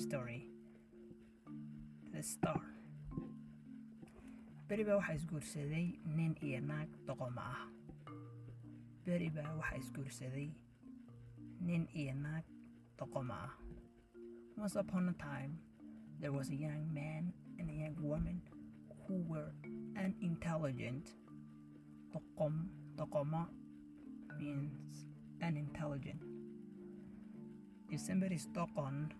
story. The star. Beri waxaa isguursaday nin iyo naag doqoma ah beri waxaa isguursaday nin iyo naag doqoma ah once upon a time there was a young man and a young woman who were unintelligent doqom doqoma means unintelligent if somebody doqon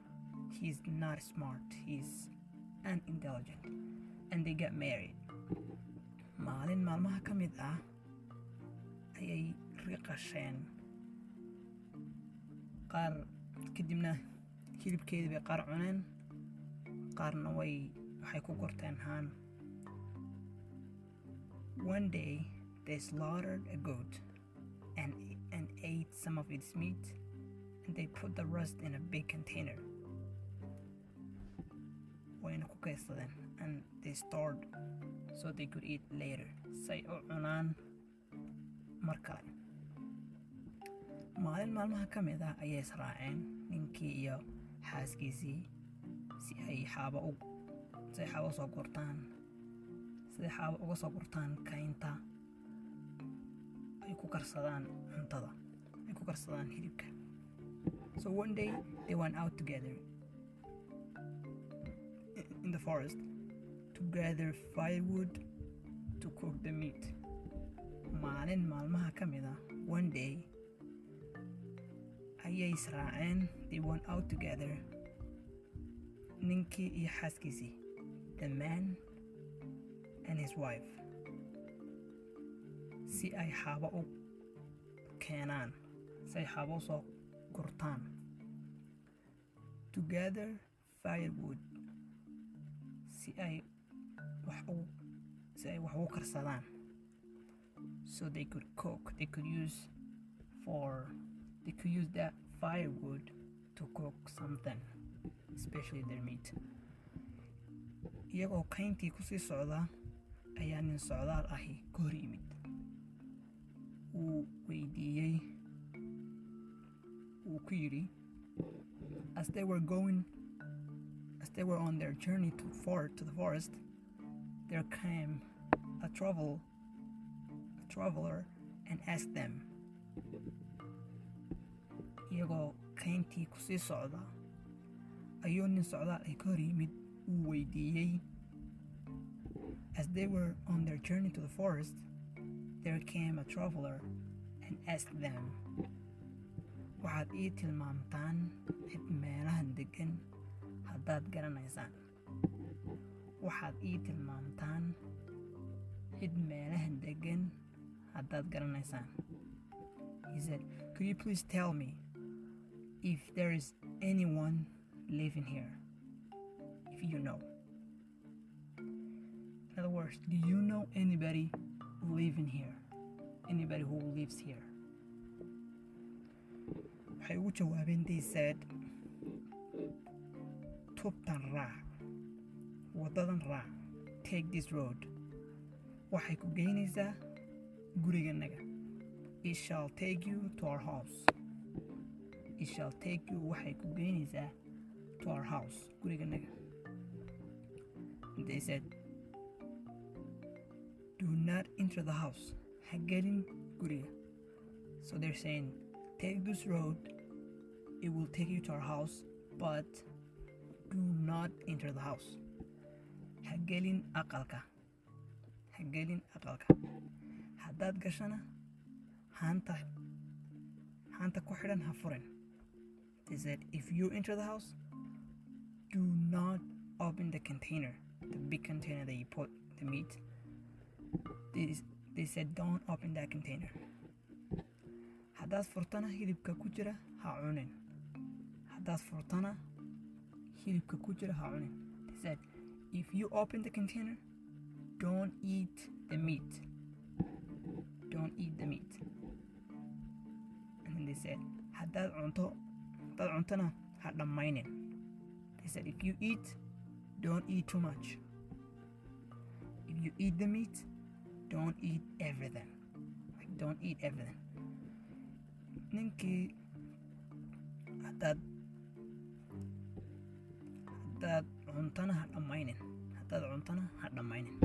he's not smart. He's unintelligent. And they get married. Maalin maalmaha ka ah ayay riqasheen qaar kadibna hilibkeedii bay qaar cuneen. Qaarna way waxay ku gorteen haan. One day they slaughtered a goat and, and ate some of its meat and they put the rest in a big container wayna ku kaydsadeen and they stored so they could eat later. Say u cunaan mar kale maalin maalmaha ka mid ah ayay israaceen ninkii iyo xaaskiisii si ay xaabo si ay xaabo u soo gurtaan siday xaabo uga soo gurtaan kaynta ay ku karsadaan cuntada ay ku karsadaan hilibka. So one day they went out together in the forest to gather firewood to cook the meat. Maalin maalmaha ka mid ah one day ayay israaceen they went out together. Ninkii iyo xaaskiisii the man and his wife. Si ay xaabo u keenaan si ay xaabo u gurtaan. To firewood si ay wax u si ay wax ugu karsadaan. So they could cook they could use for they could use that firewood to cook something especially their meat. Iyagoo kayntii ku sii socda ayaa nin socdaal ahi ka hor yimid. Wuu weydiiyey wuu ku yidhi as they were going as they were on their journey to for to the forest there came a travel a traveler and asked them iyagoo kayntii ku sii socda ayuu nin socdaal ay ka hor yimid uu weydiiyey as they were on their journey to the forest there came a traveler and asked them waxaad ii tilmaamtaan cid meelahan deggan haddaad garanaysaan waxaad ii tilmaamtaan cid meelahan deggan haddaad garanaysaan. He said could you please tell me if there is anyone living here? If you know. In other words do you know anybody living here? Anybody who lives here? Waxay ugu jawaabeen they said tubtan raac waddadan raac take this road. Waxay ku geynaysaa guriganaga it shall take you to our house. It shall take you waxay ku geynaysaa to our house guriganaga they said do not enter the house. Ha gelin guriga. So they're saying take this road. It will take you to our house but not enter the house. Ha gelin aqalka. Ha gelin aqalka. Haddaad gashana haanta haanta ku xidhan ha furin. They said if you enter the house do not open the container the big container that you put the meat. They said don't open that container. Haddaad furtana hilibka ku jira ha cunin. Haddaad furtana hilibka ku jira ha cunin they said if you open the container don't eat the meat. Don't eat the meat. And then they said haddaad cunto haddaad cuntona ha dhammaynin they said if you eat don't eat too much. If you eat the meat don't eat everything. Like don't eat everything. Ninkii haddaad haddaad cuntana ha dhammaynin. Haddaad cuntana ha dhammaynin.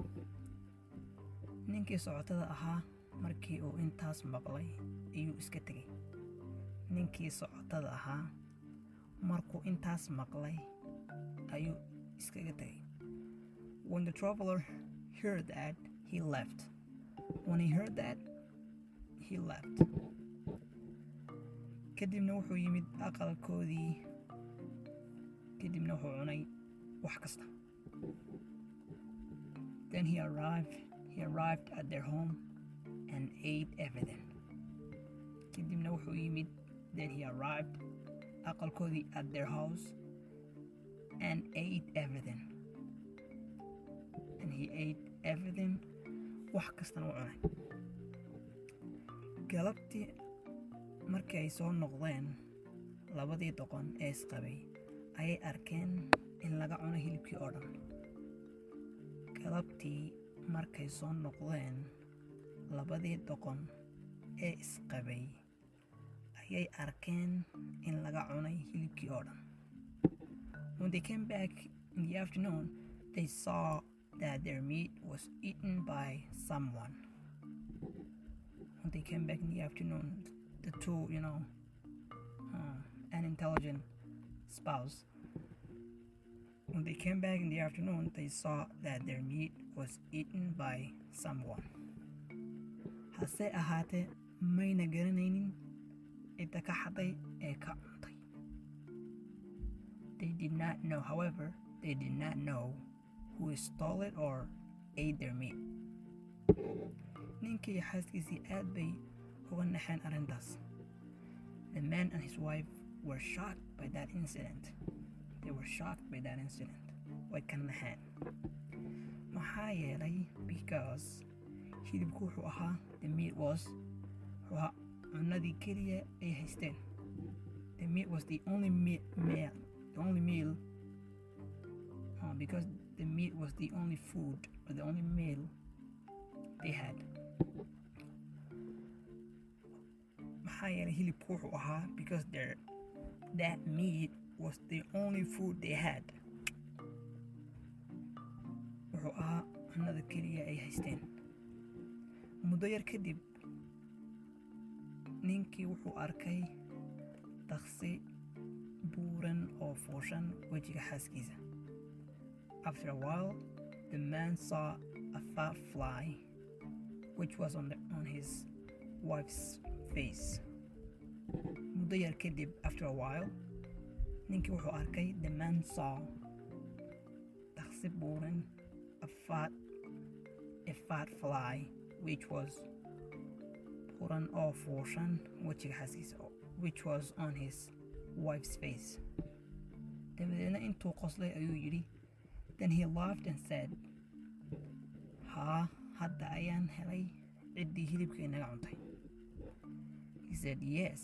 Ninkii socotada ahaa markii uu intaas maqlay ayuu iska tegey ninkii socotada ahaa markuu intaas maqlay ayuu iskaga tegey when the traveler heard that he left. When he heard that he left. Kadibna wuxuu yimid aqalkoodii kadibna wuxuu cunay wax kasta. Then he arrived he arrived at their home and ate everything. Kadibna wuxuu yimid then he arrived aqalkoodii at their house and ate everything. And he ate everything wax kastana u cunay. Galabtii markii soo noqdeen labadii doqon ee isqabay ayay arkeen in laga cuno hilibkii oo dhan. Galabtii markay soo noqdeen labadii doqon ee isqabay ayay arkeen in laga cunay hilibkii oo dhan. When they came back in the afternoon they saw that their meat was eaten by someone. When they came back in the afternoon the two you know uh, an intelligent spouse. When they came back in the afternoon they saw that their meat was eaten by someone. Hase ahaatee mayna garanaynin cidda ka xaday ee ka cuntay they did not know however they did not know who stole it or ate their meat. Ninkii xaaskiisii aad bay uga naxeen arrintaas the man and his wife were shocked by that incident. They were shocked by that incident. Way ka naxeen maxaa yeelay because hilibku wuxuu ahaa the meat was wuxuu ahaa cunadii keliya ay haysteen the meat was the only meal, the only meal uh, because the meat was the only food or the only meal they had. Maxaa yeelay hilibku wuxuu ahaa because their that meat was the only food they had. Wuxuu ahaa cunada keliya ay haysteen. Muddo yar kadib ninkii wuxuu arkay daqsi buuran oo fuushan wejiga xaaskiisa. After a while the man saw a fat fly which was on, the, on his wife's face muddo yar kadib after a while ninkii wuxuu arkay the man saw. Daqsi buuran a fat a fat fly which was buuran oo fuushan wejiga xaaskiisa which was on his wife's face. Dabadeedna intuu qoslay ayuu yidhi then he laughed and said haa hadda ayaan helay ciddii hilibka inaga cuntay. He said yes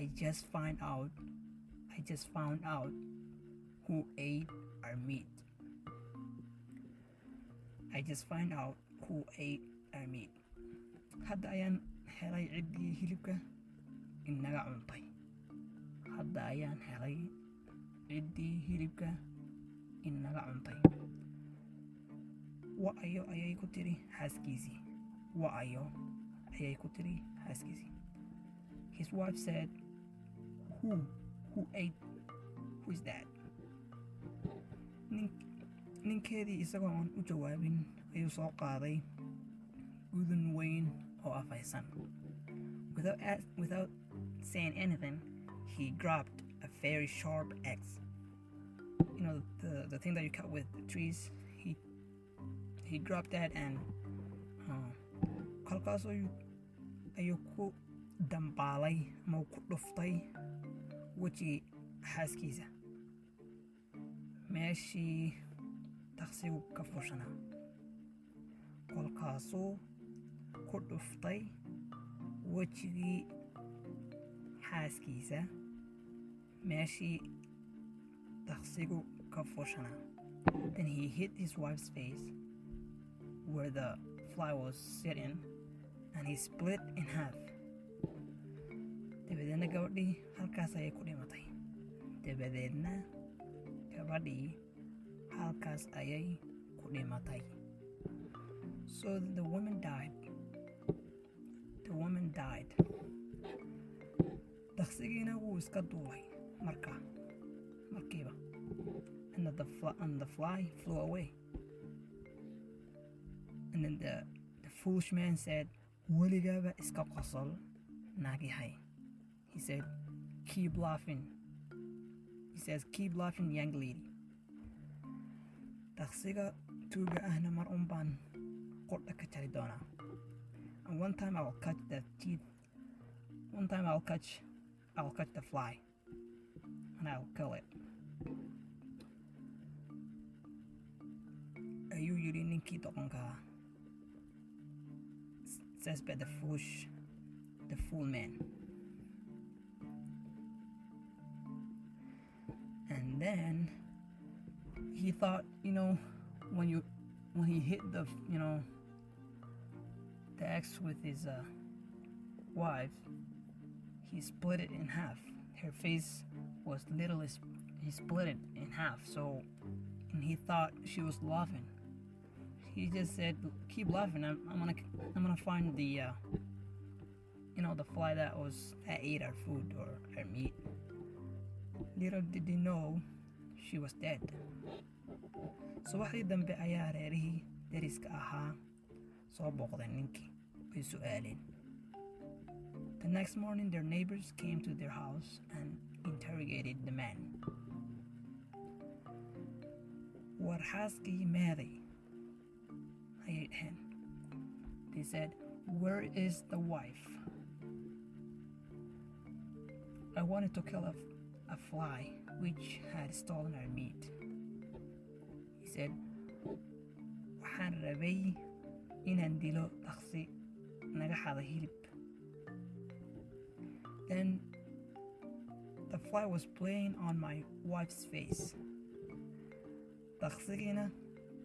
i just find out i just found out who ate our meat i just find out who ate our meat hadda ayaan helay ciddii hilibka inaga cuntay. Hadda ayaan helay ciddii hilibka inaga cuntay. Wa ayay ku tiri xaaskiisii wa ayo ayay ku tiri xaaskiisii his wife said who who ate who is that? Nin ninkeedii isagoo aan u jawaabin ayuu soo qaaday gudun weyn oo afaysan. Without, saying anything he grabbed a very sharp axe. You know the, the thing that you cut with the trees he he grabbed that and uh, ayuu ku dambaalay ama ku dhuftay wejigii xaaskiisa meeshii daqsigu ka fushanaa kolkaasuu ku dhuftay wejigii xaaskiisa meeshii daqsigu ka fushanaa then he hit his wife's face where the fly was sitting and he split in half dabadeedna gabadhii halkaas ayay ku dhimatay. Dabadeedna gabadhii halkaas ayay ku dhimatay. So the woman died. The woman died. Daqsigiina wuu iska duulay marka markiiba. And the, fly, and the fly flew away. And then the, the foolish man said weligaaba iska qosol naagyahay he said keep laughing. He says keep laughing young lady. Daqsiga tuuga ahna mar un baan qordha ka jari doonaa and one time I will catch the teeth one time I'll catch I'll catch the fly. And I'll kill it. Ayuu yidhi ninkii doqonkaa says by the foolish the fool man and then he thought you know when you when he hit the you know the axe with his uh, wife he split it in half. Her face was literally he split it in half. So and he thought she was laughing. He just said keep laughing. I'm, I'm gonna i'm gonna find the uh, you know the fly that was that ate our food or our meat little did he know she was dead. Subaxdii dambe ayaa reerihii deriska ahaa soo booqday ninkii way su'aaleen the next morning their neighbors came to their house and interrogated the man. War xaaskii meeday ayay dhaheen they said where is the wife? I wanted to kill a, a fly which had stolen our meat. He said waxaan rabay inaan dilo daqsi naga xada hilib. Then the fly was playing on my wife's face. Daqsigiina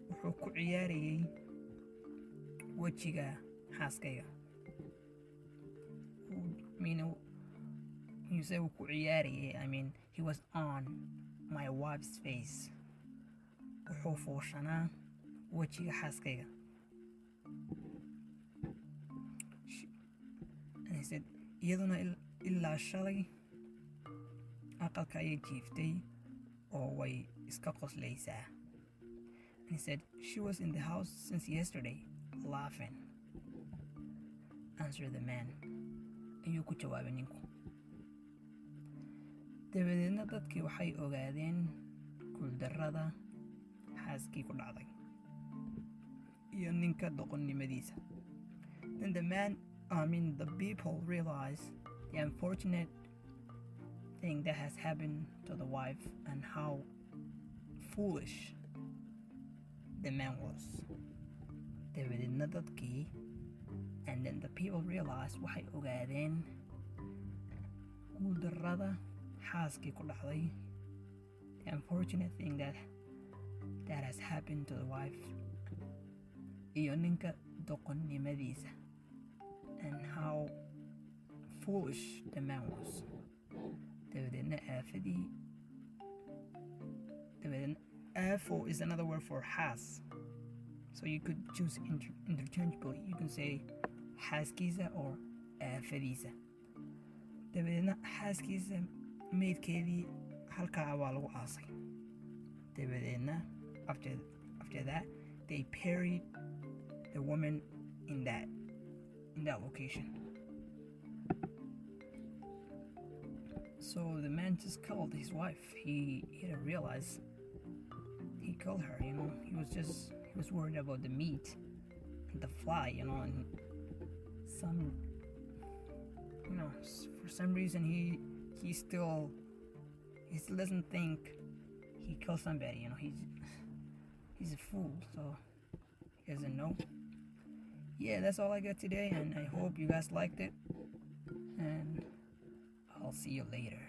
wuxuu ku ciyaarayay wejiga xaaskayga say uu ku ciyaarayay i mean he was on my wife's face. Wuxuu fuushanaa wejiga xaaskayga iyaduna ilaa shalay aqalka ayay jiiftay oo way iska qoslaysaa. He said she was in the house since yesterday laughing. Answered the man ayuu ku jawaabay ninku dabadeedna dadkii waxay ogaadeen guuldarrada xaaskii ku dhacday iyo ninka doqonnimadiisa. Then the man I mean the people realize the unfortunate thing that has happened to the wife and how foolish the man was. Dabadeedna dadkii and then the people realized waxay ogaadeen guuldarrada xaaskii ku dhacday the unfortunate thing that that has happened to the wife. Iyo ninka doqonnimadiisa and how foolish the man was. Dabadeedna aafadii dabadeedna is another word for has. So you could choose inter interchangeably. You can say xaaskiisa or aafadiisa dabadeedna xaaskiisa meydkeedii halkaa waa lagu aasay. Dabadeedna after after that they buried the woman in that in that location. So the man just killed his wife. He he didn't realize he killed her you know? He was just he was worried about the meat and the fly you know and some you know for some reason he he still he still doesn't think he killed somebody you know he's he's a fool so he doesn't know. Yeah that's all i got today and i hope you guys liked it and i'll see you later